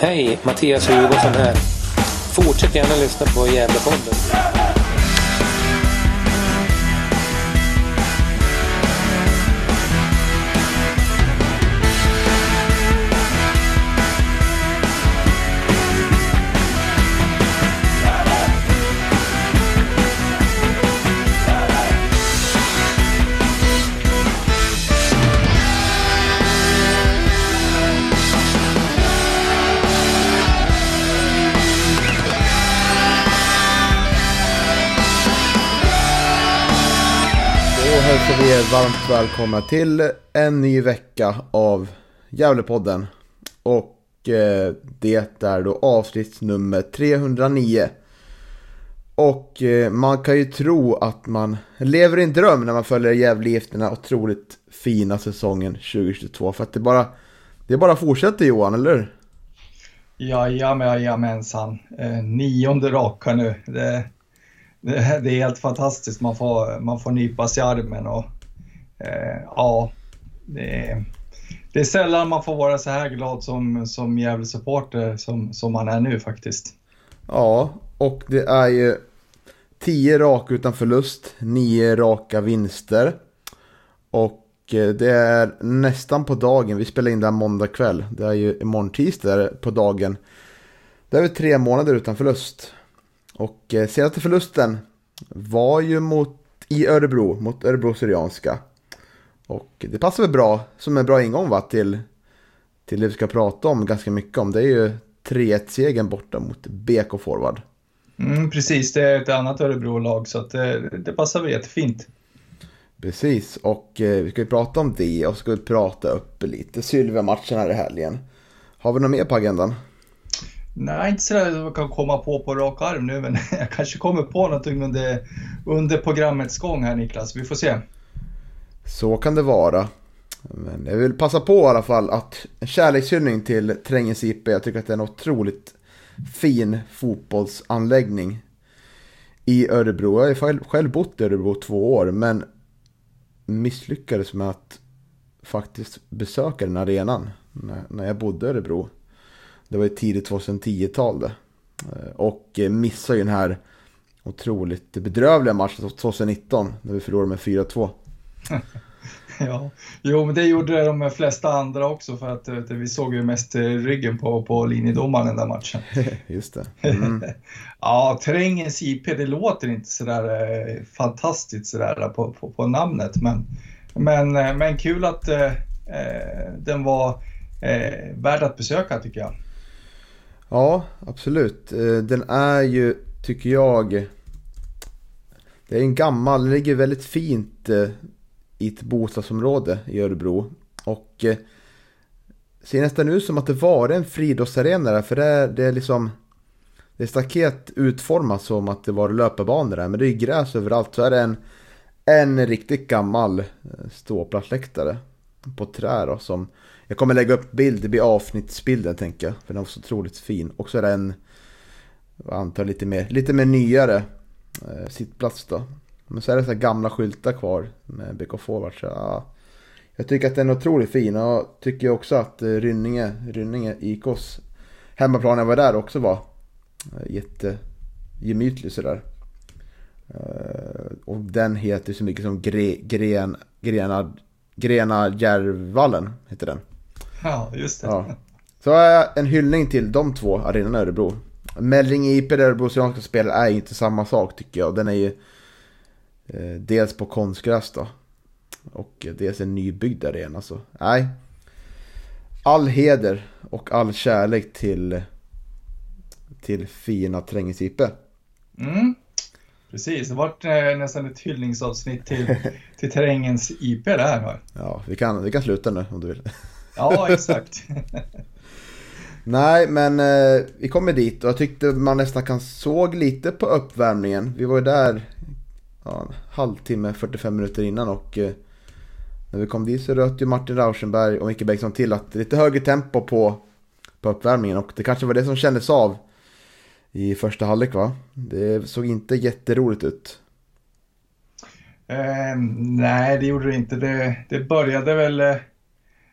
Hej, Mattias Hugosson här. Fortsätt gärna lyssna på Gävlepodden. Er varmt välkomna till en ny vecka av Gävlepodden. Och eh, det är då avsnitt nummer 309. Och eh, man kan ju tro att man lever i en dröm när man följer Gävlegifterna otroligt fina säsongen 2022. För att det bara, det bara fortsätter Johan, eller hur? Jajamän, jajamensan. Eh, nionde raka nu. Det, det, det är helt fantastiskt. Man får, man får nypas i armen och Eh, ja, det är, det är sällan man får vara så här glad som, som Gävle-supporter som, som man är nu faktiskt. Ja, och det är ju 10 raka utan förlust, 9 raka vinster. Och eh, det är nästan på dagen, vi spelar in det här måndag kväll. Det är ju imorgon tisdag på dagen. Det är vi tre månader utan förlust. Och eh, senaste förlusten var ju mot, i Örebro, mot Örebro Syrianska. Och det passar väl bra, som en bra ingång va, till, till det vi ska prata om ganska mycket om. Det är ju 3-1-segern borta mot BK Forward. Mm, precis, det är ett annat Örebro-lag så att det, det passar väl jättefint. Precis, och eh, vi ska ju prata om det och ska vi prata upp lite Sylvia-matchen här i helgen. Har vi något mer på agendan? Nej, inte sådär som jag kan komma på på rak arm nu, men jag kanske kommer på någonting under, under programmets gång här Niklas. Vi får se. Så kan det vara. Men jag vill passa på i alla fall att en kärlekshyllning till Trängens IP. Jag tycker att det är en otroligt fin fotbollsanläggning i Örebro. Jag har själv, själv bott i Örebro två år, men misslyckades med att faktiskt besöka den arenan när, när jag bodde i Örebro. Det var ju tidigt 2010-tal det. Eh, och eh, missade ju den här otroligt bedrövliga matchen 2019 när vi förlorade med 4-2. ja, jo men det gjorde de flesta andra också för att vet, vi såg ju mest ryggen på, på linjedomaren den där matchen. Just det. Mm. ja, Trängens IP, det låter inte sådär eh, fantastiskt sådär på, på, på, namnet men, men, eh, men kul att eh, den var eh, värd att besöka tycker jag. Ja, absolut. Den är ju, tycker jag, det är en gammal, den ligger väldigt fint i ett bostadsområde i Örebro. Och eh, ser nästan ut som att det var en friidrottsarena där, för det är, det är liksom det är staket utformat som att det var löparbanor där, men det är gräs överallt. Så är det en, en riktigt gammal eh, ståplatsläktare på trä då, som jag kommer lägga upp bild, det blir avsnittsbilden tänker jag, för den var så otroligt fin. Och så är det en, jag antar lite mer, lite mer nyare eh, sittplats då. Men så är det så här gamla skyltar kvar med BK Forward. Så, ja, jag tycker att den är otroligt fin och tycker också att Rynninge, Rynninge IKs hemmaplan jag var där också var jättegemytlig sådär. Och den heter så mycket som Gre, Gren, Grena, Grena Järvallen heter den. Ja, just det. Ja. Så en hyllning till de två arenorna i Örebro. Melling IP där Örebro ska spela är inte samma sak tycker jag. Den är ju Eh, dels på konstgräs då. Och dels en nybyggd arena. Så nej. All heder och all kärlek till, till fina Trängens IP. Mm. Precis, det vart eh, nästan ett hyllningsavsnitt till, till Terrängens IP där. Ja, vi kan, vi kan sluta nu om du vill. Ja, exakt. Nej, men eh, vi kommer dit och jag tyckte man nästan kan såg lite på uppvärmningen. Vi var ju där ja, en halvtimme, 45 minuter innan och eh, när vi kom dit så röt ju Martin Rauschenberg och Micke Bengtsson till att det är lite högre tempo på, på uppvärmningen och det kanske var det som kändes av i första halvlek va? Det såg inte jätteroligt ut. Eh, nej, det gjorde det inte. Det, det började väl... Eh,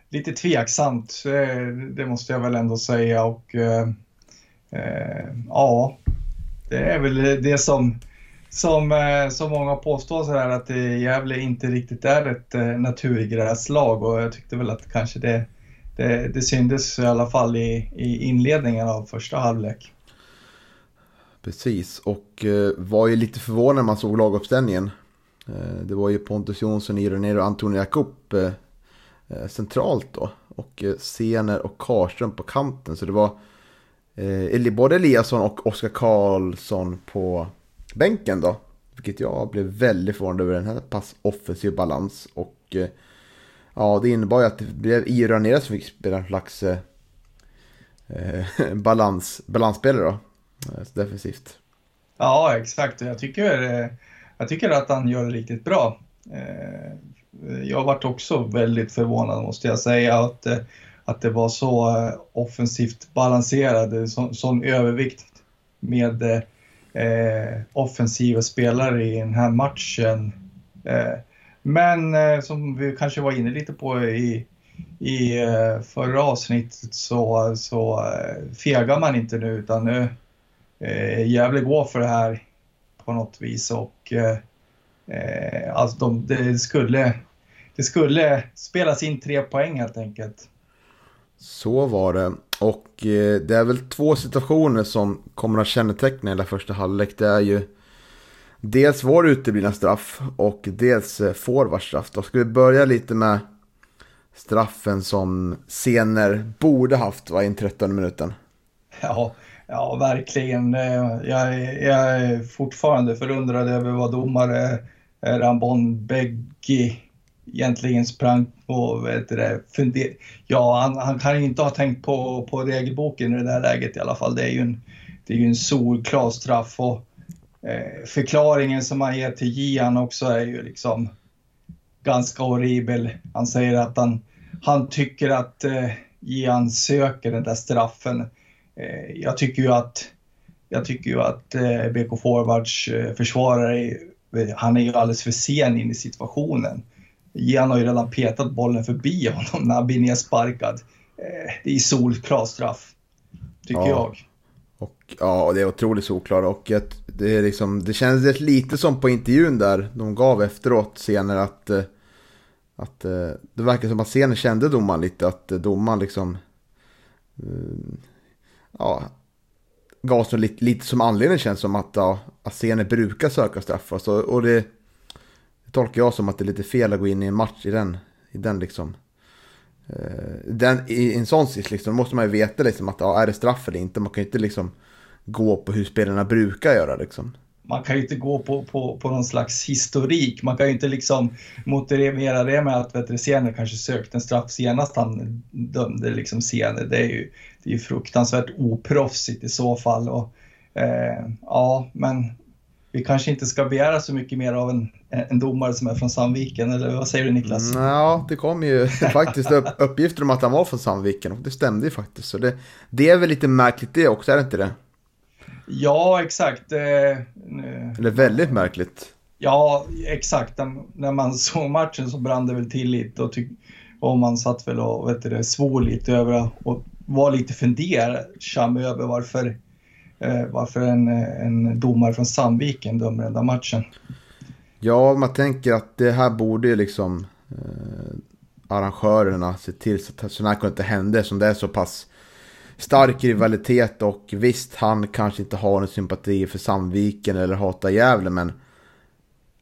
lite tveksamt, eh, det måste jag väl ändå säga. Och eh, eh ja, det är väl det som, som, eh, som många påstår så här att Gävle inte riktigt är ett eh, naturgräslag och jag tyckte väl att kanske det, det, det syntes i alla fall i, i inledningen av första halvlek. Precis, och eh, var ju lite förvånad när man såg laguppställningen. det var ju Pontus Jonsson, Iron och Antonio Jakob centralt då. Och Sener och Karström på kanten. Så det var både Eliasson och Oskar Karlsson på bänken då. Vilket jag blev väldigt förvånad över den här pass offensiv balans. Och eh, ja, det innebar ju att det blev Ira Ranera som fick spela en slags eh, eh balans, balansspelare då. Eh, defensivt. Ja, exakt. Jag tycker, jag tycker att han gör det riktigt bra jag varit också väldigt förvånad måste jag säga att, att det var så offensivt balanserade, sån, sån övervikt med eh, offensiva spelare i den här matchen. Eh, men eh, som vi kanske var inne lite på i, i eh, förra avsnittet så, så eh, fegar man inte nu utan nu eh, Gävle går för det här på något vis och eh, eh alltså de, det skulle det skulle spelas in tre poäng helt enkelt. Så var det. Och eh, det är väl två situationer som kommer att känneteckna hela första halvlek. Det är ju dels vår uteblivna straff och dels eh, forwards straff. Då ska vi börja lite med straffen som Sener borde haft va, i den 13 minuten. Ja, ja verkligen. Eh, jag, jag är fortfarande förundrad över vad domare Rambon Beggi egentligen sprang på, vet det, funder... ja han, han kan ju inte ha tänkt på, på regelboken i det där läget i alla fall. Det är ju en, det är ju en solklar straff och eh, förklaringen som han ger till Gian också är ju liksom ganska horribel. Han säger att han, han tycker att eh, Gian söker den där straffen. Eh, jag tycker ju att jag tycker ju att eh, BK Forwards eh, försvarare, eh, han är ju alldeles för sen in i situationen. Gian har ju redan petat bollen förbi honom när han blir nedsparkad. Eh, det är solklar straff, tycker ja. jag. Och, ja, det är otroligt solklart. Och det, är liksom, det kändes lite som på intervjun där de gav efteråt senare att, eh, att eh, det verkar som att scenen kände domaren lite. Att domaren liksom ja, gav lite, lite som anledning känns som att, ja, att scenen brukar söka straff. Alltså, och det, det tolkar jag som att det är lite fel att gå in i en match i den, i den liksom. Eh, den, I en sån sits liksom, måste man ju veta liksom att ja, är det straff eller inte. Man kan ju inte liksom gå på hur spelarna brukar göra liksom. Man kan ju inte gå på, på, på någon slags historik. Man kan ju inte liksom motivera det med att vet kanske sökte en straff senast han dömde liksom senare. Det är ju, det är fruktansvärt oproffsigt i så fall. Och, eh, ja, men vi kanske inte ska begära så mycket mer av en, en domare som är från Sandviken, eller vad säger du Niklas? Mm, ja, det kom ju faktiskt upp, uppgifter om att han var från Sandviken och det stämde ju faktiskt. Så det, det är väl lite märkligt det också, är det inte det? Ja, exakt. Eh, eller väldigt märkligt. Ja, exakt. När man såg matchen så brann det väl till lite och, tyck, och man satt väl och vet du, svor lite över och var lite fundersam över varför Eh, varför en, en domare från Sandviken dömer den där matchen. Ja, man tänker att det här borde ju liksom eh, arrangörerna se till så att sådana här kunde inte hända som det är så pass stark rivalitet och visst han kanske inte har någon sympati för Sandviken eller hatar Gävle men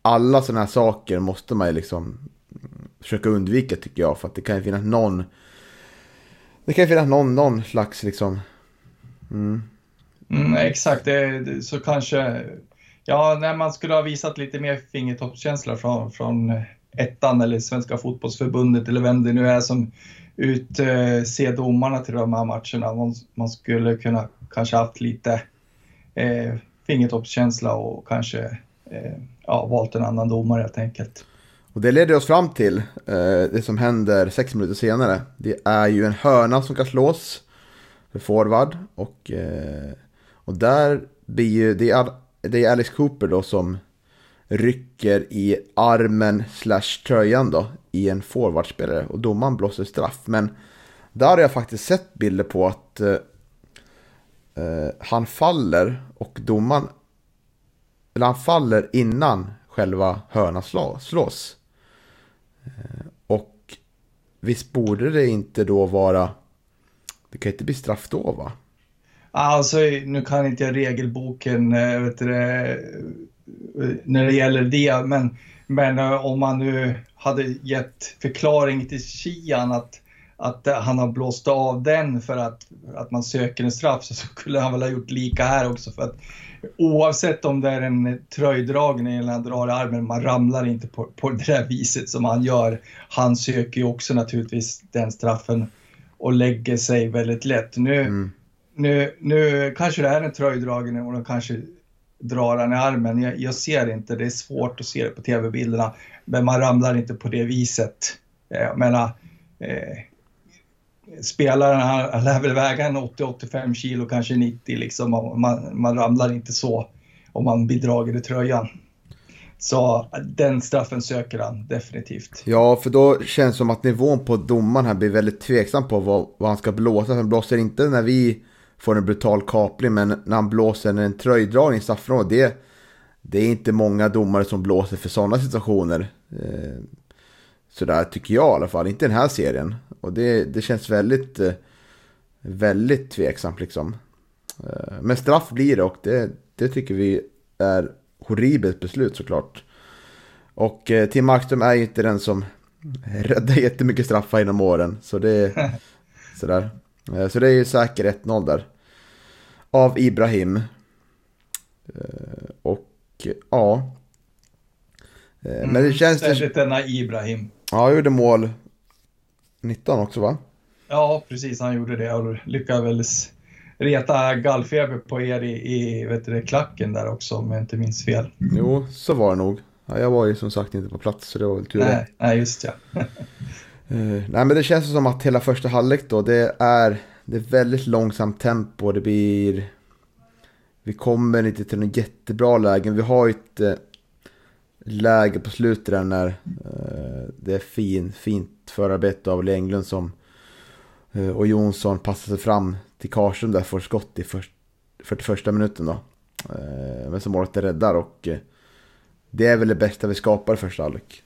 alla sådana här saker måste man ju liksom försöka undvika tycker jag för att det kan ju finnas någon det kan ju finnas någon, någon slags liksom mm, Mm, exakt, det, så kanske... Ja, när man skulle ha visat lite mer fingertoppskänsla från, från ettan eller Svenska fotbollsförbundet eller vem det nu är som utser domarna till de här matcherna. Man, man skulle kunna kanske haft lite eh, fingertoppskänsla och kanske eh, ja, valt en annan domare helt enkelt. Och det leder oss fram till eh, det som händer sex minuter senare. Det är ju en hörna som kan slås för forward och eh, och där blir ju, det är, det är Alice Cooper då som rycker i armen slash tröjan då i en forwardspelare och domaren blåser straff. Men där har jag faktiskt sett bilder på att eh, eh han faller och domaren eller han faller innan själva hörnan slås. Eh, och visst borde det inte då vara, det kan inte bli straff då va? Ah, alltså, nu kan inte jag regelboken eh, vet du, eh, när det gäller det, men, men eh, om man nu hade gett förklaring till Kian att, att han har blåst av den för att, att man söker en straff så skulle han väl ha gjort lika här också. För att oavsett om det är en tröjdragning eller han drar i armen, man ramlar inte på, på det där viset som han gör. Han söker ju också naturligtvis den straffen och lägger sig väldigt lätt. Nu, mm nu, nu kanske det är en tröjdragning och de kanske drar han i armen. Jag, jag, ser inte, det är svårt att se det på tv-bilderna. Men man ramlar inte på det viset. Eh, jag menar, eh, spelaren han lär väl väga en 80-85 kilo, kanske 90 liksom. Man, man ramlar inte så om man blir dragen i tröjan. Så den straffen söker han definitivt. Ja, för då känns det som att nivån på domaren här blir väldigt tveksam på vad, vad han ska blåsa. Han blåser inte när vi får en brutal kapling, men när han blåser en tröjdragning i straffområdet, det, det är inte många domare som blåser för sådana situationer. Eh, sådär tycker jag i alla fall, inte den här serien. Och det, det känns väldigt, eh, väldigt tveksamt liksom. Eh, men straff blir det och det, det tycker vi är horribelt beslut såklart. Och eh, Tim Markström är ju inte den som räddar jättemycket straffar inom åren. Så det sådär. Så det är ju säker 1-0 där. Av Ibrahim. Och ja. Men det mm, känns... Särskilt denna Ibrahim. Ja, han gjorde mål 19 också va? Ja, precis. Han gjorde det och lyckades reta gallfeber på er i, i vet du, klacken där också om jag inte minns fel. Jo, så var det nog. Ja, jag var ju som sagt inte på plats så det var väl tur Nej, nej just ja. uh, nej men det känns som att hela första halvlek då det är, det är väldigt långsamt tempo. Det blir... Vi kommer inte till någon jättebra lägen. Vi har ju ett uh, läge på slutet där när uh, det är fin, fint förarbete av Englund som och Jonsson passar sig fram till Karlström där får skott i 41 minuten då. Men som målet räddar och det är väl det bästa vi skapar i första halvlek.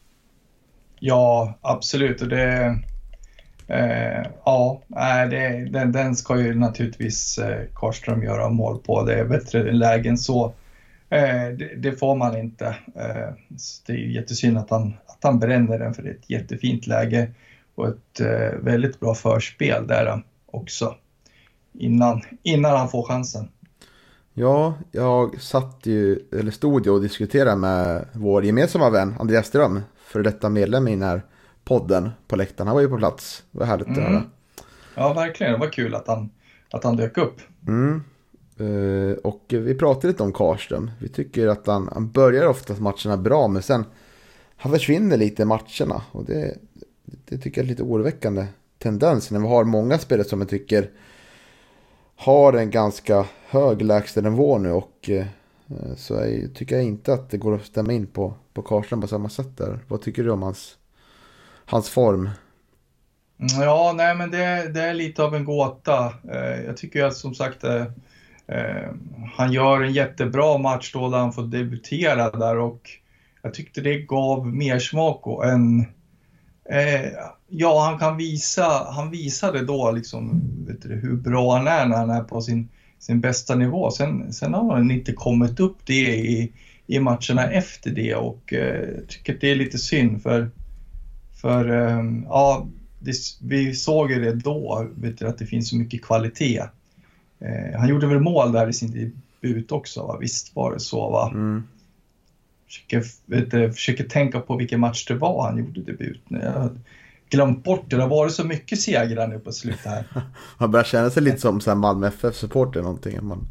Ja, absolut. Och det, eh, ja, det, den, den ska ju naturligtvis eh, Karlström göra mål på. Det är bättre lägen så. Eh, det, det, får man inte. Eh, det är jättesynd att han, att han bränner den för det är ett jättefint läge och ett eh, väldigt bra förspel där eh, också innan, innan han får chansen. Ja, jag satt ju, eller stod ju och diskuterade med vår gemensamma vän Andreas Ström, för detta medlem i den här podden på läktaren. Han var ju på plats, det var härligt mm. att höra. Ja, verkligen. Det var kul att han, att han dök upp. Mm. Uh, och vi pratade lite om Karström. Vi tycker att han, han börjar oftast matcherna bra, men sen han försvinner lite i matcherna. Och det, det tycker jag är lite oroväckande tendens när vi har många spelare som jag tycker har en ganska hög lägstanivå nu och eh, så jag, tycker jag inte att det går att stämma in på, på Karlström på samma sätt där. Vad tycker du om hans, hans form? Ja, nej men det, det är lite av en gåta. Eh, jag tycker att som sagt eh, han gör en jättebra match då han får debutera där och jag tyckte det gav mer smak än Eh, ja, han kan visa, han visade då liksom du, hur bra han är när han är på sin, sin bästa nivå. Sen, sen har han inte kommit upp det i, i matcherna efter det och eh, tycker att det är lite synd för, för eh, ja, det, vi såg ju det då, vet du, att det finns så mycket kvalitet. Eh, han gjorde väl mål där i sin debut också, va? visst var det så va? Mm försöker, vet, försöker tänka på vilken match det var han gjorde debut. Jag har glömt bort det. Det har varit så mycket segrar nu på slutet här. man börjar känna sig lite som så Malmö FF-supporter någonting. Man,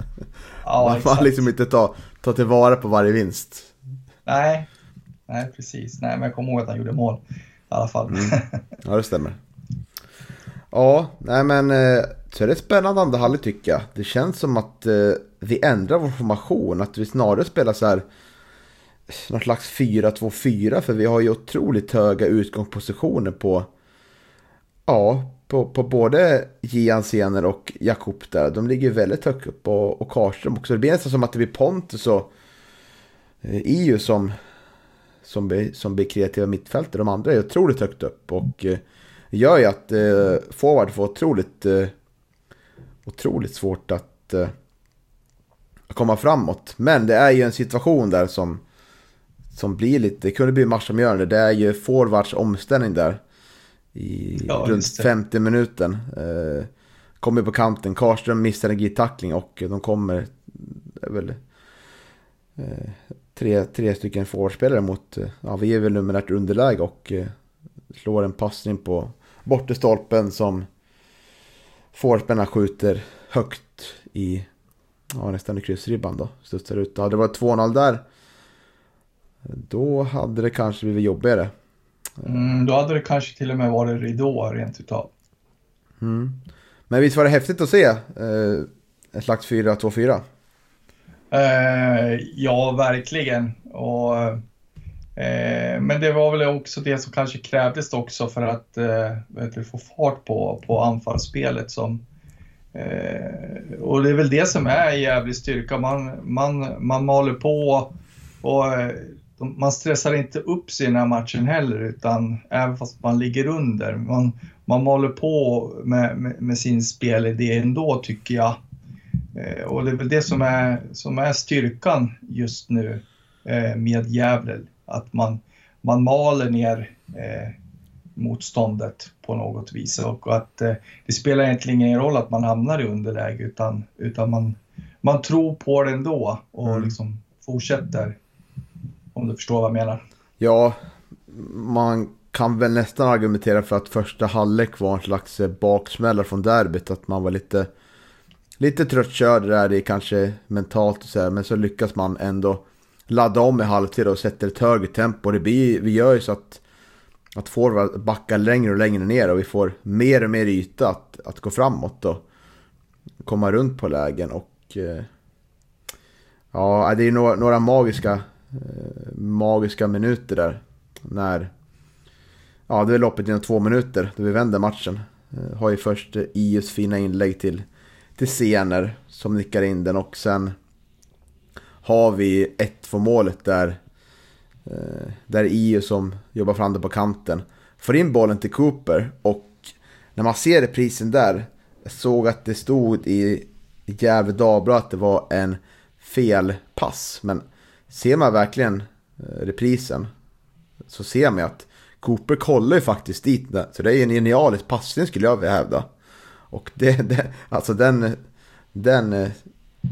ja, man, man liksom inte tar, tar tillvara på varje vinst. Nej, nej precis. Nej, men jag kommer ihåg att han gjorde mål i alla fall. Mm. Ja, det stämmer. Ja, nej men eh, så är det spännande andra halvlek tycker jag. Det känns som att eh, vi ändrar vår formation. Att vi snarare spelar så här någon slags 4-2-4 för vi har ju otroligt höga utgångspositioner på ja, på, på både Gian Sener och Jakob där. De ligger väldigt högt upp och, och Karlström också. Det blir nästan som att det blir Pontus och EU Iu som, som, blir, som blir kreativa mittfältare. De andra är otroligt högt upp och eh, gör ju att eh, forward får otroligt, eh, otroligt svårt att eh, komma framåt. Men det är ju en situation där som, som blir lite, det kunde bli matchavgörande. Det är ju forwards omställning där i ja, runt 50 minuten. Eh, kommer på kanten, Karlström missar en glidtackling och de kommer, väl, eh, tre, tre stycken forwardspelare mot, eh, ja vi är väl numerärt underläge och eh, slår en passning på bortre stolpen som forwardspelarna skjuter högt i, ja nästan i kryssribban då, studsar ut. Hade det varit 2-0 där, då hade det kanske blivit jobbigare. Mm, då hade det kanske till och med varit ridå rent utav. Mm. Men visst var det häftigt att se eh, en slags 4-2-4? Eh, ja, verkligen. Och, eh, men det var väl också det som kanske krävdes också för att eh, få fart på, på anfallsspelet. Som, eh, och det är väl det som är jävligt styrka. Man, man, man maler på och man stressar inte upp sig i den här matchen heller, utan även fast man ligger under. Man, man maler på med, med, med sin spelidé ändå, tycker jag. Eh, och det är väl det som är, som är styrkan just nu eh, med Gävle, att man, man maler ner eh, motståndet på något vis. Och att eh, det spelar egentligen ingen roll att man hamnar i underläge, utan, utan man, man tror på det ändå och mm. liksom fortsätter om du förstår vad jag menar. Ja, man kan väl nästan argumentera för att första halvlek var en slags eh, baksmälla från derbyt. Att man var lite, lite tröttkörd där i kanske mentalt och så här, Men så lyckas man ändå ladda om i halvtid och sätter ett högre tempo. Det blir, vi gör ju så att, att forward backar längre och längre ner och vi får mer och mer yta att, att gå framåt och komma runt på lägen. Och eh, ja, det är några, några magiska Eh, magiska minuter där. När... Ja, det är loppet inom två minuter då vi vänder matchen. Eh, har ju först eh, IUs fina inlägg till, till Sener som nickar in den och sen har vi 1-2 målet där. Där IU som jobbar fram det på kanten får in bollen till Cooper och när man ser reprisen där. Såg att det stod i Gävle Dagblad att det var en felpass. Men ser man verkligen eh, reprisen så ser man att Cooper kollar ju faktiskt dit. Så det är en genialisk passning skulle jag vilja hävda. Och det, det, alltså den, den eh,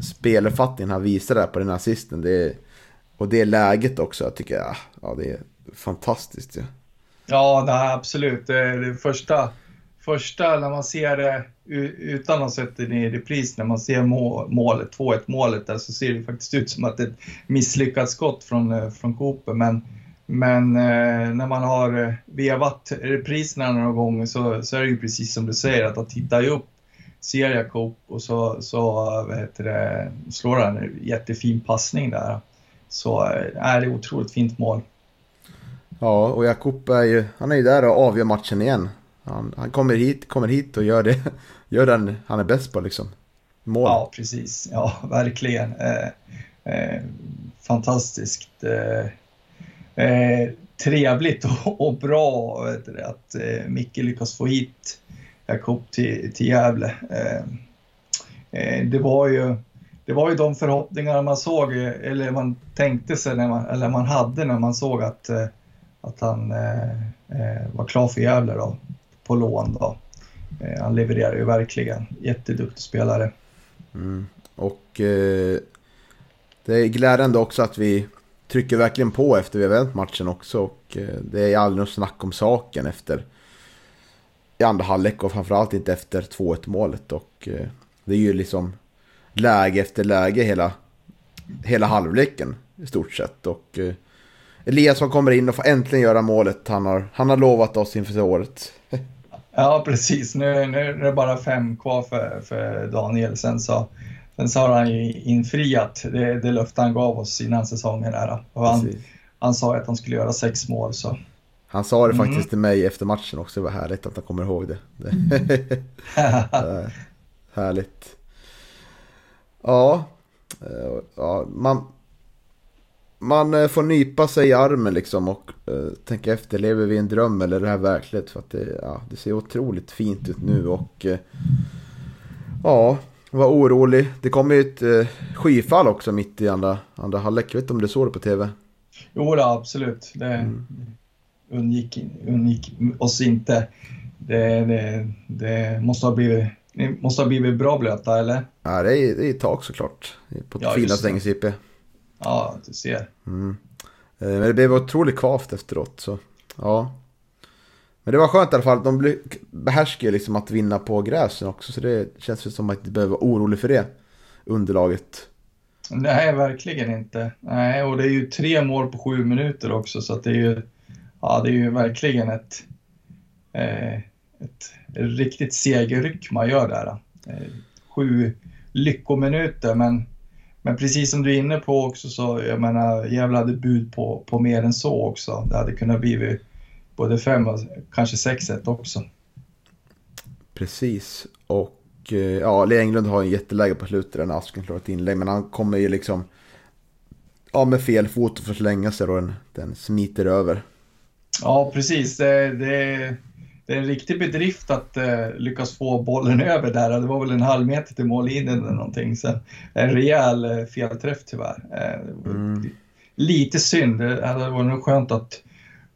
speluppfattningen han visar där på den assisten. Det, och det läget också, jag tycker jag, ja, det är fantastiskt. Ja, ja nej, absolut. Det, det första, första när man ser det utan att sätta det i repris, när man ser målet, 2-1 målet där, så ser det faktiskt ut som att det är ett misslyckat skott från, eh, från Cooper. Men, men eh, när man har eh, vevat repriserna några gånger så, så är det ju precis som du säger, att han tittar ju upp, ser Jakob och så, så vad heter det, slår han en jättefin passning där. Så är det otroligt fint mål. Ja, och Jakob är ju, han är ju där och avgör matchen igen. Han, han kommer, hit, kommer hit och gör det, gör den han är bäst på liksom. Mål. Ja, precis. Ja, verkligen. Eh, eh, fantastiskt. Eh, eh trevligt och, och bra du, att eh, Micke lyckas få hit Jakob till, till Gävle. Eh, eh, det var ju det var ju de förhoppningar man såg, eh, eller man tänkte sig, när man, eller man hade när man såg att, eh, att han eh, var klar för Gävle då, på lån. Då. Eh, han levererar ju verkligen. Jätteduktig spelare. Mm. Och eh, det är glädjande också att vi trycker verkligen på efter vi har vänt matchen också. Och eh, det är aldrig något snack om saken efter i andra halvlek och framförallt inte efter 2-1 målet. Och eh, det är ju liksom läge efter läge hela, hela halvleken i stort sett. Och eh, Eliasson kommer in och får äntligen göra målet han har, han har lovat oss inför året. Ja, precis. Nu, nu, är det bara fem kvar för, för Daniel. Sen så sen så har han ju infriat det, det löfte han gav oss innan säsongen. Där. Och han, han sa att han skulle göra sex mål. Så. Han sa det faktiskt mm. till mig efter matchen också. Det var härligt att han kommer ihåg det. det härligt. Ja, eh, ja man, man eh, får nypa sig i armen liksom och uh, tänka efter. Lever vi i en dröm eller är det här verklighet? För att det, ja, det ser otroligt fint ut nu och uh, ja, var orolig. Det kom ju ett uh, skyfall också mitt i andra, andra halvlek. Jag vet inte om du såg det på tv? Jo, då, absolut. Det mm. undgick, undgick oss inte. Det, det, det måste ha blivit ni måste ha blivit bra blöta eller? Ja, det är, det är tak såklart. På ja, fina Strängnäs-IP. Ja, du ser. Mm. Eh, men det blev otroligt kvavt efteråt. Så, ja. Men det var skönt i alla fall. De behärskar liksom att vinna på gräsen också. Så det känns som att inte behöver vara orolig för det. Underlaget. Nej, verkligen inte. Nej, och det är ju tre mål på sju minuter också. Så att det är ju, ja, det är ju verkligen ett, eh, ett riktigt segerryck man gör där. Eh, sju lyckominuter, men, men precis som du är inne på också så, jag menar, Gävle hade bud på, på mer än så också. Det hade kunnat bli både fem och kanske 6-1 också. Precis, och eh, ja, Lee Englund har en jätteläge på slutet när Asken slår ett inlägg, men han kommer ju liksom ja, med fel fot och får slänga sig och den, den smiter över. Ja, precis. Det, det, det är en riktig bedrift att eh, lyckas få bollen över där. Det var väl en halv meter till mållinjen eller någonting. Så en rejäl eh, felträff tyvärr. Eh, mm. Lite synd. Det hade varit nog skönt att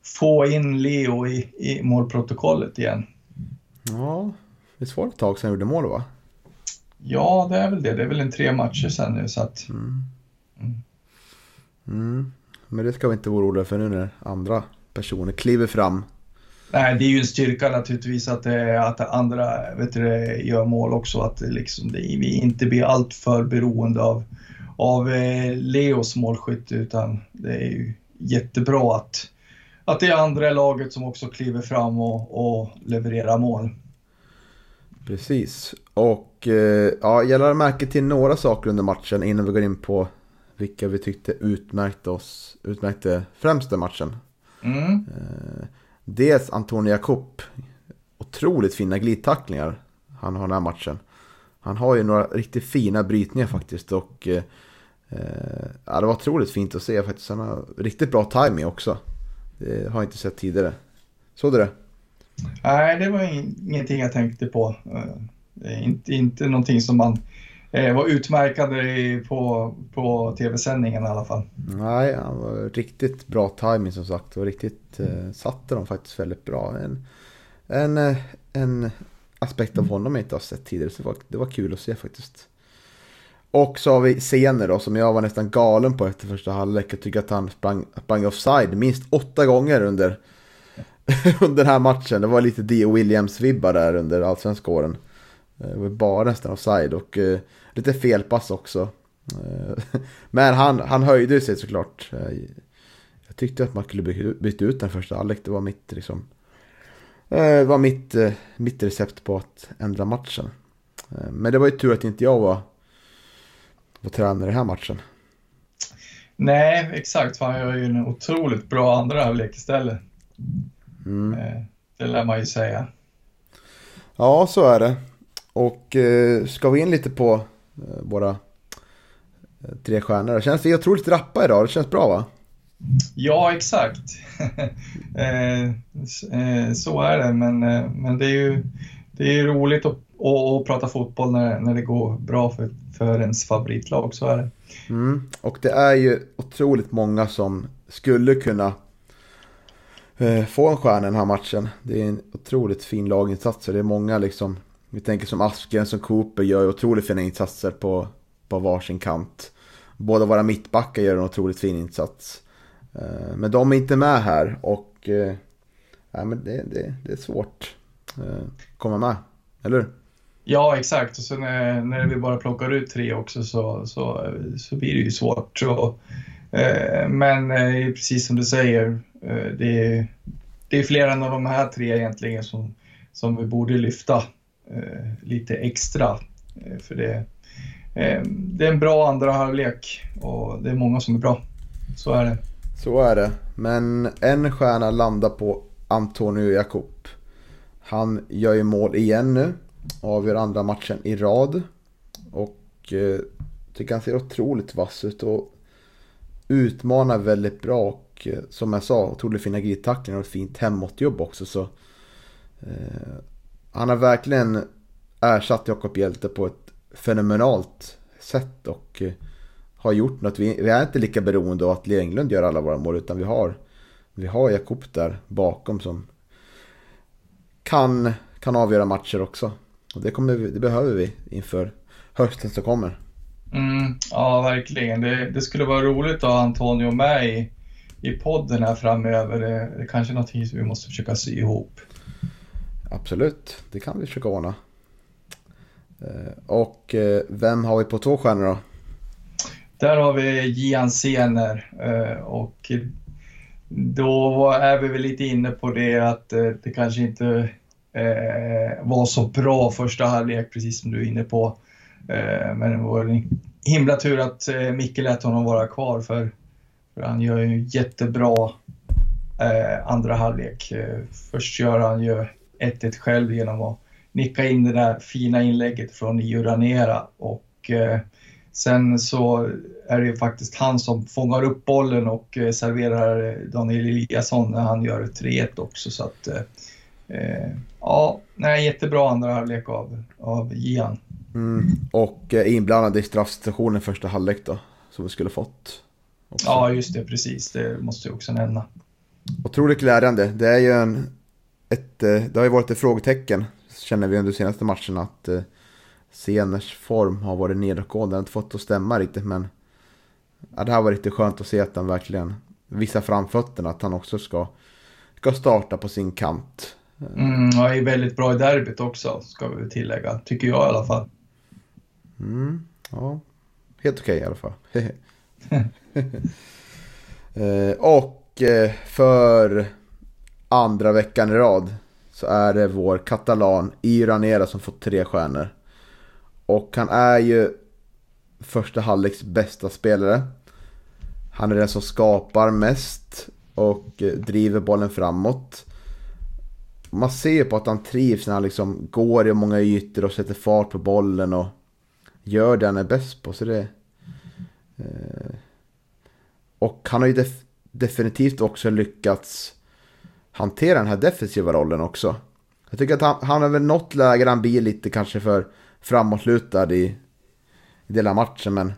få in Leo i, i målprotokollet igen. Ja, det var ett tag sedan han gjorde mål va? Ja, det är väl det. Det är väl en tre matcher sedan nu så att... Mm. Mm. Mm. Men det ska vi inte vara oroliga för nu när andra personer kliver fram Nej, det är ju en styrka naturligtvis att, att andra vet du, gör mål också. Att liksom det, vi inte blir alltför beroende av, av eh, Leos målskytt utan det är ju jättebra att, att det är andra i laget som också kliver fram och, och levererar mål. Precis. Och eh, ja, jag lade märke till några saker under matchen innan vi går in på vilka vi tyckte utmärkte oss, utmärkte främst den matchen. Mm. Eh, Dels Antonio Jakob. Otroligt fina glidtacklingar han har den här matchen. Han har ju några riktigt fina brytningar faktiskt. Och eh, eh, ja, det var otroligt fint att se faktiskt. Han har riktigt bra timing också. Det har jag inte sett tidigare. Såg du det? Nej, det var ingenting jag tänkte på. Det är inte, inte någonting som man eh, var utmärkande på, på tv-sändningen i alla fall. Nej, han var riktigt bra timing som sagt och riktigt eh, satte dem faktiskt väldigt bra. En, en, eh, en aspekt av honom jag inte har sett tidigare så det var, det var kul att se faktiskt. Och så har vi scener då som jag var nästan galen på efter första halvlek. Jag tycker att han sprang, sprang offside minst åtta gånger under, under den här matchen. Det var lite D Williams-vibbar där under allsvenska åren. Eh, det var bara nästan offside och eh, lite felpass också. Uh, men han, han höjde sig såklart. Uh, jag tyckte att man skulle byta ut den första halvlek. Det var mitt, liksom, var mitt, mitt recept på att ändra matchen. men det var ju tur att inte jag var, var tränare i den här matchen. Nej, exakt. Han gör ju en otroligt bra andra halvlek istället. Mm. Det lär man ju säga. Ja, så är det. Och eh, ska vi in lite på eh, våra eh, tre stjärnor. Känns vi otroligt rappa idag? Det känns bra va? Ja, exakt. Eh, eh, så är det, men, eh, men det är ju det är roligt att, att, att, prata fotboll när, när det går bra för, för ens favoritlag, så är det. Mm. Och det är ju otroligt många som skulle kunna få en stjärna i den här matchen. Det är en otroligt fin laginsats och det är många liksom vi tänker som Asken som Cooper gör otroligt fina insatser på, på varsin kant. Båda våra mittbackar gör en otroligt fin insats. Eh, men de är inte med här och eh, ja, men det, det, det är svårt eh, att komma med, eller hur? Ja, exakt. Och sen när, när vi bara plockar ut tre också så, så, så blir det ju svårt. Så, men precis som du säger, det, är, det är fler än av de här tre egentligen som, som vi borde lyfta. Eh, lite extra. Eh, för det, eh, det är en bra andra halvlek och det är många som är bra. Så är det. Så är det. Men en stjärna landar på Antonio Jakob. Han gör ju mål igen nu. Avgör andra matchen i rad. Och eh, tycker han ser otroligt vass ut och utmanar väldigt bra. Och eh, som jag sa, otroligt fina glidtacklingar och ett fint hemåtjobb också. Så, eh, han har verkligen ersatt Jakob Hjälte på ett fenomenalt sätt. Och eh, har gjort något. Vi, vi, är inte lika beroende av att Lee Englund gör alla våra mål. Utan vi har, vi har Jakob där bakom som kan, kan avgöra matcher också. Och det, kommer vi, det behöver vi inför hösten som kommer. Mm, ja, verkligen. Det, det, skulle vara roligt att ha Antonio med i, i podden här framöver. Det, det är kanske är någonting som vi måste försöka sy ihop. Absolut, det kan vi försöka ordna. Eh, och eh, vem har vi på två stjärnor då? Där har vi Gian Sener eh, och då är vi väl lite inne på det att det kanske inte var så bra första halvlek, precis som du är inne på. Men det var en himla tur att Micke lät honom vara kvar för, för han gör ju jättebra andra halvlek. Först gör han ju 1-1 själv genom att nicka in det där fina inlägget från Io Ranera och Sen så är det ju faktiskt han som fångar upp bollen och eh, serverar Daniel Eliasson när han gör 3-1 också. Så att, eh, eh, ja, nej, jättebra andra halvlek av, av Gian. Mm. Och eh, inblandad i straffsituationen första halvlek då, som vi skulle fått. Också. Ja, just det, precis. Det måste jag också nämna. Otroligt glädjande. Det är ju en, ett, det har ju varit ett frågetecken, känner vi under de senaste matcherna, att Seners form har varit nedåtgående. Han har inte fått att stämma riktigt men ja, det här var riktigt skönt att se att han verkligen visar framfötterna. Att han också ska, ska starta på sin kant. Mm, ja, är väldigt bra i derbyt också ska vi tillägga. Tycker jag i alla fall. Mm, ja, helt okej okay, i alla fall. Eh, och eh, för andra veckan i rad så är det vår katalan Iranera som fått tre stjärnor. Och han är ju första halvleks bästa spelare. Han är den som skapar mest och driver bollen framåt. Man ser ju på att han trivs när han liksom går i många ytor och sätter fart på bollen och gör det han är bäst på. Så det, eh, och han har ju def definitivt också lyckats hantera den här defensiva rollen också. Jag tycker att han, han är väl något läge han blir lite kanske för framåtlutad i, i delar av matchen. Men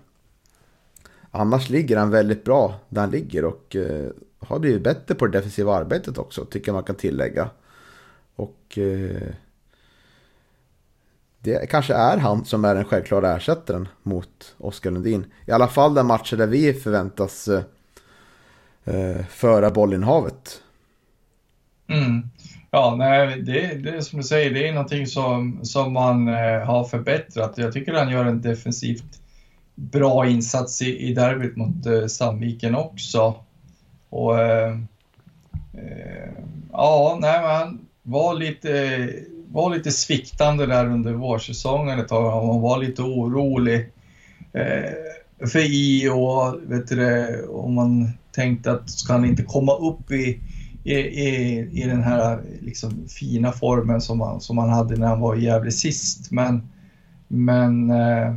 annars ligger han väldigt bra där han ligger och eh, har blivit bättre på det defensiva arbetet också, tycker jag man kan tillägga. Och eh, det kanske är han som är den självklara ersättaren mot Oskar Lundin. I alla fall den matchen där vi förväntas eh, eh föra bollinnehavet. Mm. Ja, nej, det, det är som du säger, det är någonting som, som man eh, har förbättrat. Jag tycker han gör en defensivt bra insats i, i derbyt mot eh, Sandviken också. Och eh, eh ja, nej, men han var lite, var lite sviktande där under vårsäsongen ett tag. Han var lite orolig eh, för I och vet du, om man tänkte att ska han inte komma upp i i, i, i den här liksom fina formen som han, som han hade när han var i Gävle sist. Men, men eh,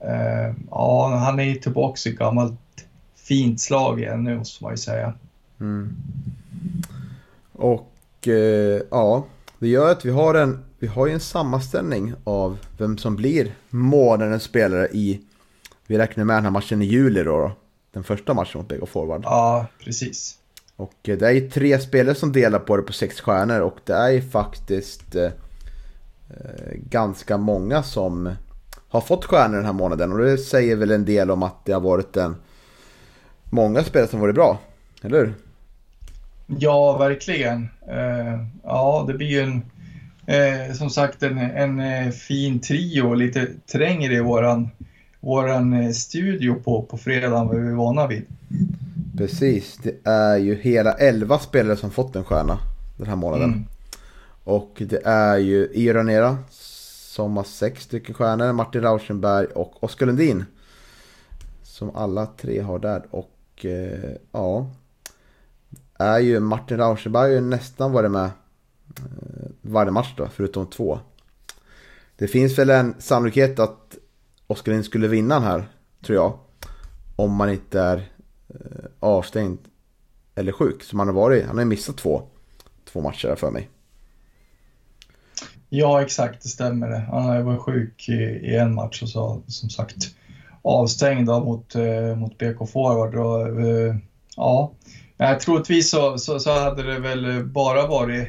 eh, ja, han är ju tillbaka i gammalt fint slag igen nu måste man ju säga. Mm. Och eh, ja, det gör att vi har en, vi har en sammanställning av vem som blir månadens spelare i, vi räknar med den här matchen i juli då, då den första matchen mot BK Forward. Ja, precis. Och eh, det är ju tre spelare som delar på det på sex stjärnor och det är ju faktiskt eh, eh, ganska många som har fått stjärnor den här månaden och det säger väl en del om att det har varit en många spelare som varit bra, eller hur? Ja, verkligen. Eh, ja, det blir ju en, eh, som sagt en, en eh, fin trio, lite trängre i våran, våran eh, studio på, på fredagen vad vi är vana vid. Precis, det är ju hela 11 spelare som fått en stjärna den här månaden. Mm. Och det är ju Iranera som har sex stycken stjärnor. Martin Rauschenberg och Oskar Lundin. Som alla tre har där. Och eh, ja. Är ju Martin Rauschenberg ju nästan varit med eh, varje match då, förutom två. Det finns väl en sannolikhet att Oskar Lundin skulle vinna den här, tror jag. Om man inte är Eh, avstängd eller sjuk. Som han har varit. Han har ju missat två, två matcher för mig. Ja, exakt, det stämmer. Han har varit sjuk i, i, en match och så som sagt avstängd mot, eh, mot BK Forward. Och, eh, ja, Nej, troligtvis så, så, så, hade det väl bara varit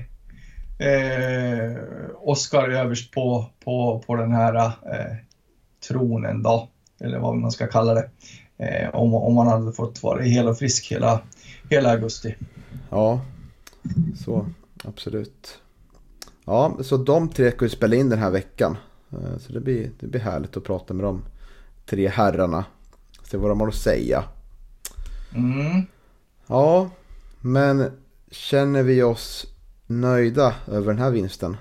eh, Oscar överst på, på, på den här eh, tronen då, eller vad man ska kalla det. Eh, om, om man hade fått vara hel och frisk hela, hela augusti. Ja, så absolut. Ja, så de tre ska vi spela in den här veckan. Eh, så det blir, det blir härligt att prata med de tre herrarna. Se vad de har att säga. Mm. Ja, men känner vi oss nöjda över den här vinsten?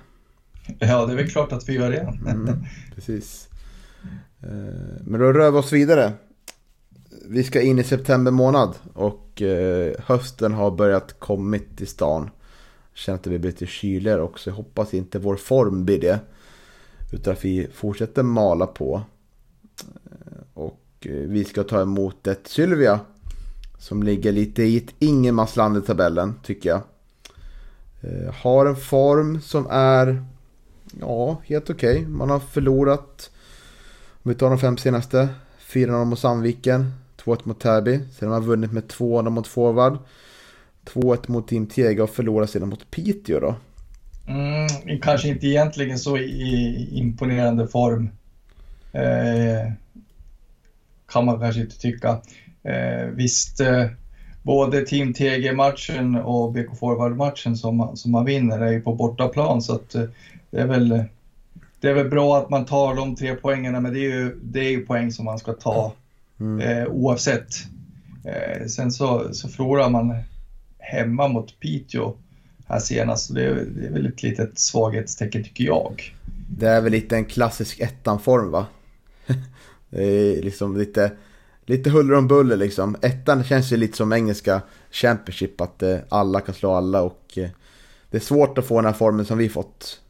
Ja, det är väl klart att vi gör det. Mm, precis. Eh, men då rör vi oss vidare. Vi ska in i september månad och eh, hösten har börjat kommit till stan. Känner att det blir lite kyligare också. Jag hoppas inte vår form blir det. Utan att vi fortsätter mala på. Eh, och eh, vi ska ta emot ett Sylvia som ligger lite i ett ingenmansland i tabellen, tycker jag. Eh, har en form som är, ja, helt okej. Okay. Man har förlorat, om vi tar de fem senaste, 4-0 mot Sandviken, 2-1 mot Täby. Sen har man vunnit med 2-0 mot Forward. 2-1 mot Team Tega och förlorat sedan mot Piteå då. Mm, kanske inte egentligen så i imponerande form. Eh, kan man kanske inte tycka. Eh, visst, eh, både Team TG-matchen och BK Forward-matchen som, man, som man vinner är ju på bortaplan så att eh, det är väl det är väl bra att man tar de tre poängerna men det är ju, det är ju poäng som man ska ta mm. eh, oavsett. Eh, sen så, så förlorar man hemma mot Piteå här senast. Det, är, det är väl ett litet svaghetstecken tycker jag. Det är väl lite en klassisk ettan-form va? det är liksom lite lite huller om buller liksom. Ettan känns ju lite som engelska Championship, att eh, alla kan slå alla och det är svårt att få den här formen som vi fått.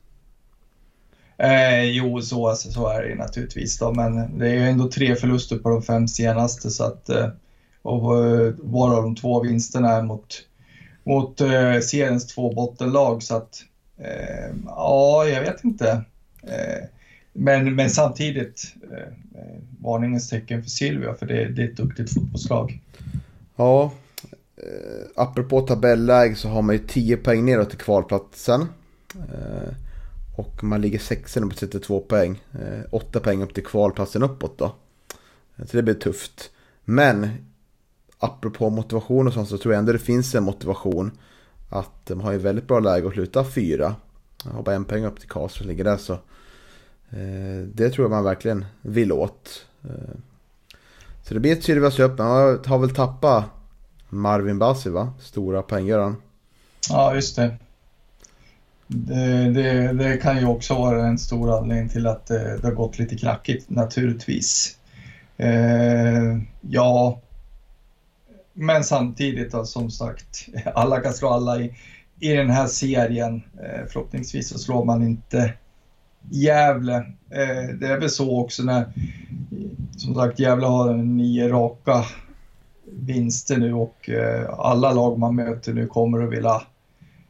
Eh, jo, så, så är det naturligtvis då, men det är ju ändå tre förluster på de fem senaste så att eh, och eh, varav de två vinsterna är mot, mot eh, seriens två bottenlag så att eh, ja, jag vet inte. Eh, men, men samtidigt, eh, eh varningens tecken för Silvia, för det, det är ett duktigt fotbollslag. Ja, eh, apropå tabelläge så har man ju 10 poäng neråt till kvalplatsen. Eh, och man ligger sexa nu på 32 poäng. Eh, 8 poäng upp till kvalplatsen uppåt då. Eh, så det blir tufft. Men apropå motivation och sånt så tror jag ändå det finns en motivation. Att de har ju väldigt bra läge att sluta fyra. Jag har bara en poäng upp till Karlsson som ligger där så Eh, det tror jag man verkligen vill åt. Eh, så det blir ett Sylvias upp. Man har väl tappat Marvin Bassi va? Stora poänggöraren. Ja, just det. Det, det. det, kan ju också vara en stor anledning till att det, det har gått lite knackigt naturligtvis. Eh, ja, men samtidigt då, som sagt, alla kan slå alla i, i den här serien. Eh, förhoppningsvis så slår man inte Gävle. Eh, det är väl så också när, som sagt, Gävle har nio raka vinster nu och eh, alla lag man möter nu kommer att vilja,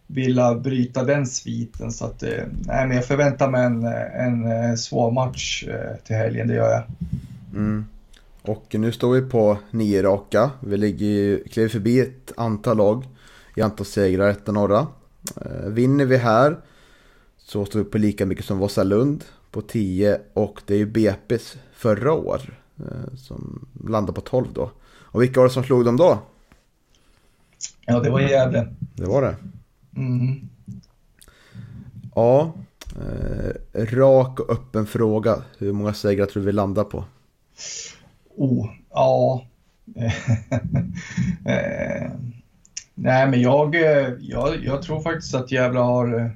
vilja bryta den sviten. Så att, eh, nej, men jag förväntar mig en, en svår match till helgen, det gör jag. Mm. Och nu står vi på nio raka. Vi ligger, kliver förbi ett antal lag i antal segrar, ett norra. Vinner vi här så står vi på lika mycket som Vasalund på 10 och det är ju BP's förra år eh, som landade på 12 då. Och vilka var det som slog dem då? Ja, det var Gävle. Det var det. Mm. Ja, eh, rak och öppen fråga. Hur många segrar tror du vi landar på? Oh, ja. eh, nej, men jag, jag, jag tror faktiskt att Gävle har eh,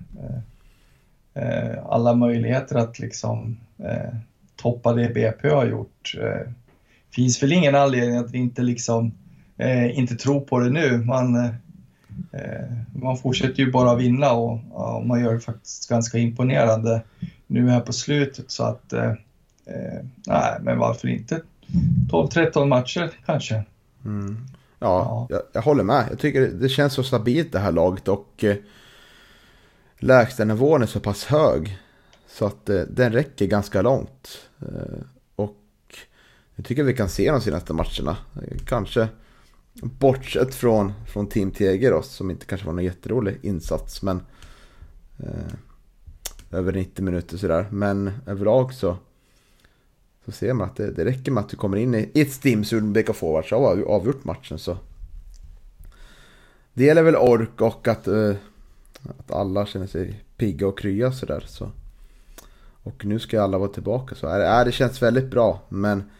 eh, alla möjligheter att liksom eh, toppa det BP har gjort. Eh, finns väl ingen anledning att vi inte liksom eh, inte tror på det nu. Man, eh, man fortsätter ju bara vinna och, och, man gör det faktiskt ganska imponerande nu här på slutet så att eh, eh nej, men varför inte 12-13 matcher kanske. Mm. Ja, ja. Jag, jag, håller med. Jag tycker det känns så stabilt det här laget och eh, lägstanivån är så pass hög. Så att eh, den räcker ganska långt. Eh, och jag tycker vi kan se de senaste matcherna. Kanske bortsett från, från Team TG då, som inte kanske var någon jätterolig insats. Men eh, över 90 minuter sådär. Men överlag så, så ser man att det, det räcker med att du kommer in i, ett stimsul med BK Forwards har avgjort matchen. Så. Det gäller väl ork och att, eh, att alla känner sig pigga och krya sådär. Så. Och nu ska alla vara tillbaka. Så är, det känns väldigt bra. Men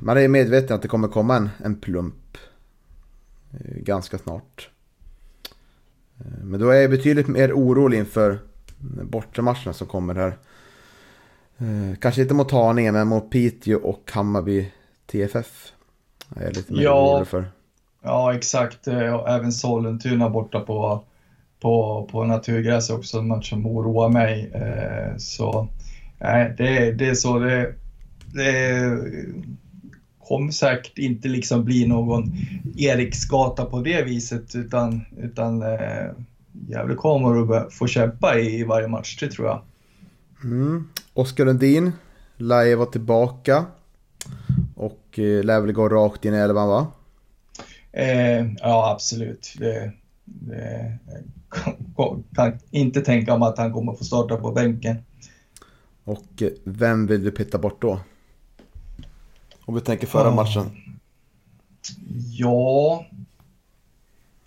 man är medveten att det kommer komma en, en plump uh, ganska snart. Men då är jag betydligt mer orolig inför bortamatcherna som kommer här. Eh, kanske inte mot Haninge men mot Piteå och Hammarby TFF. Jag är lite mer ja, orolig för. Ja exakt, eh, även Sollentuna borta på, på, på naturgräs också en match som oroar mig. Eh, så det, det är så. Det, det kommer säkert inte liksom bli någon Eriksgata på det viset utan, utan eh, Gävle kommer att få kämpa i varje match, det tror jag. Mm. Oskar Lundin lär ju vara tillbaka. Och eh, lär väl gå rakt in i elvan va? Eh, ja absolut. Det, det, kan inte tänka mig att han kommer få starta på bänken. Och eh, vem vill du peta bort då? Om vi tänker förra oh. matchen. Ja,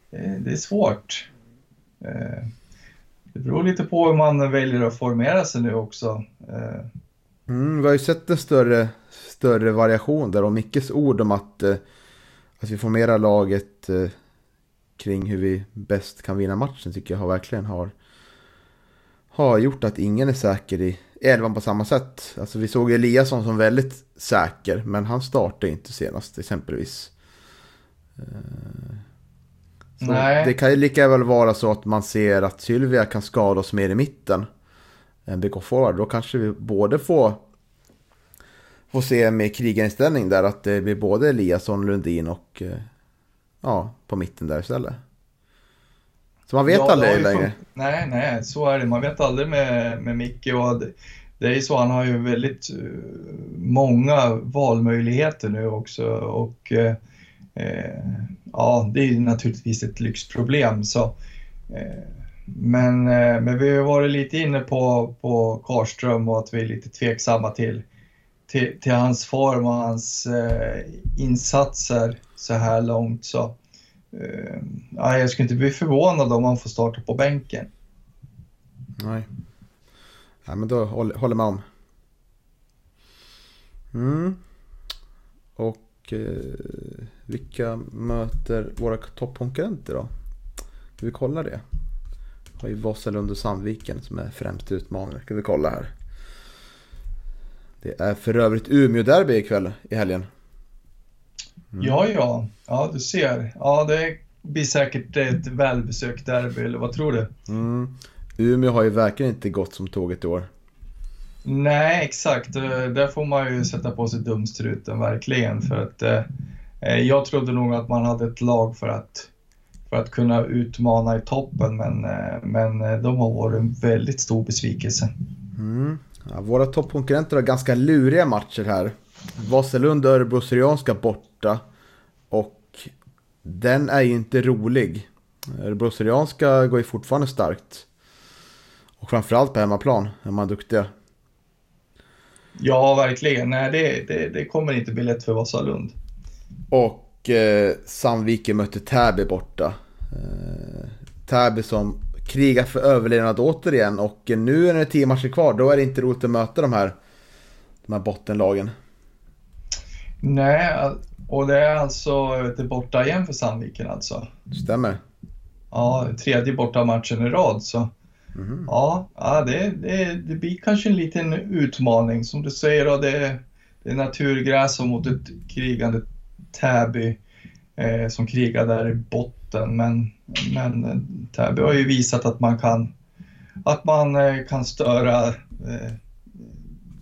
det är svårt. Eh, det beror lite på hur man väljer att formera sig nu också. Eh, mm, vi har ju sett en större, större variation där och Mickes ord om att, eh, att vi formerar laget kring hur vi bäst kan vinna matchen tycker jag har verkligen har, har gjort att ingen är säker i elvan på samma sätt. Alltså vi såg Eliasson som väldigt säker men han startade inte senast exempelvis. Nej. Det kan ju lika väl vara så att man ser att Sylvia kan skada oss mer i mitten än BK Forward. Då kanske vi både får, får se med krigarinställning där att det blir både Eliasson, Lundin och eh, ja, på mitten där istället. Så man vet ja, aldrig längre. Nej, nej, så är det. Man vet aldrig med, med Micke. Och det, det är ju så, han har ju väldigt uh, många valmöjligheter nu också. Och uh, Eh, ja, det är naturligtvis ett lyxproblem. Så, eh, men, eh, men vi har varit lite inne på, på Karström och att vi är lite tveksamma till, till, till hans form och hans eh, insatser så här långt. Så, eh, Eh, jag skulle inte bli förvånad om han får starta på bänken. Nej, Nej, men då håller, man om. Mm. Och eh, vilka möter våra toppkonkurrenter då? Ska vi kolla det? Vi har ju Vasalund och Sandviken som är främst utmanare. Ska vi kolla här. Det är för övrigt Umeå-derby ikväll i helgen. Mm. Ja, ja. Ja, du ser. Ja, det blir säkert ett välbesökt derby, eller vad tror du? Mm. Umeå har ju verkligen inte gått som tåget i år. Nej, exakt. Eh, där får man ju sätta på sig dumstruten verkligen. För att eh, eh, jag trodde nog att man hade ett lag för att, för att kunna utmana i toppen, men, eh, men eh, de har varit en väldigt stor besvikelse. Mm. Ja, våra toppkonkurrenter har ganska luriga matcher här. Vasalund och Örebro Syrianska borta. Och den är ju inte rolig. Örebro Syrianska går ju fortfarande starkt. Och framförallt på hemmaplan är man duktiga. Ja, verkligen. Nej, det, det, det kommer inte bli lätt för Vasalund. Och eh, Sandviken mötte Täby borta. Eh, Täby som krigar för överlevnad återigen och nu när det är tio matcher kvar då är det inte roligt att möta de här, de här bottenlagen. Nej, och det är alltså det borta igen för Sandviken alltså? Stämmer. Ja, tredje borta matchen i rad så Mm. Ja, ja det, det, det blir kanske en liten utmaning. Som du säger, då, det, det är naturgräs mot ett krigande Täby eh, som krigar där i botten. Men, men eh, Täby har ju visat att man kan, att man eh, kan störa eh,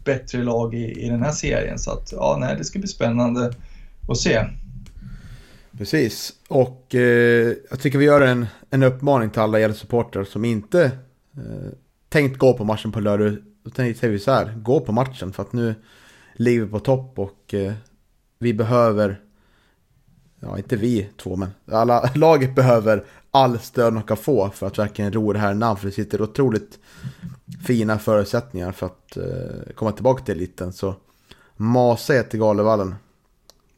bättre lag i, i den här serien. Så att, ja, nej, det ska bli spännande att se. Precis, och eh, jag tycker vi gör en, en uppmaning till alla supportrar som inte eh, tänkt gå på matchen på lördag. Då säger vi så här, gå på matchen för att nu ligger vi på topp och eh, vi behöver, ja inte vi två men alla laget behöver all stöd de kan få för att verkligen ro det här namn. För det sitter otroligt fina förutsättningar för att eh, komma tillbaka till eliten. Så masa er till Galevallen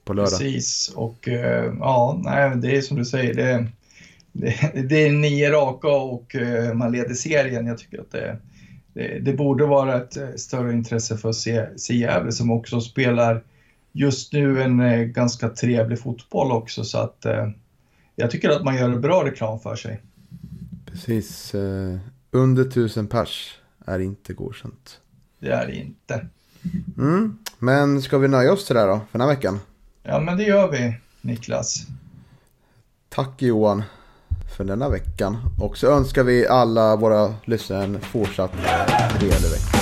på lördag. Precis, och eh, ja, nej, det är som du säger. Det, det, det är nio raka och eh, man leder serien. Jag tycker att det, det, det borde vara ett större intresse för se Gävle som också spelar just nu en ganska trevlig fotboll också. Så att jag tycker att man gör bra reklam för sig. Precis. Under tusen pers är inte godkänt. Det är det inte. Mm. Men ska vi nöja oss till det då, för den här veckan? Ja, men det gör vi, Niklas. Tack Johan för denna veckan. Och så önskar vi alla våra lyssnare en fortsatt trevlig vecka.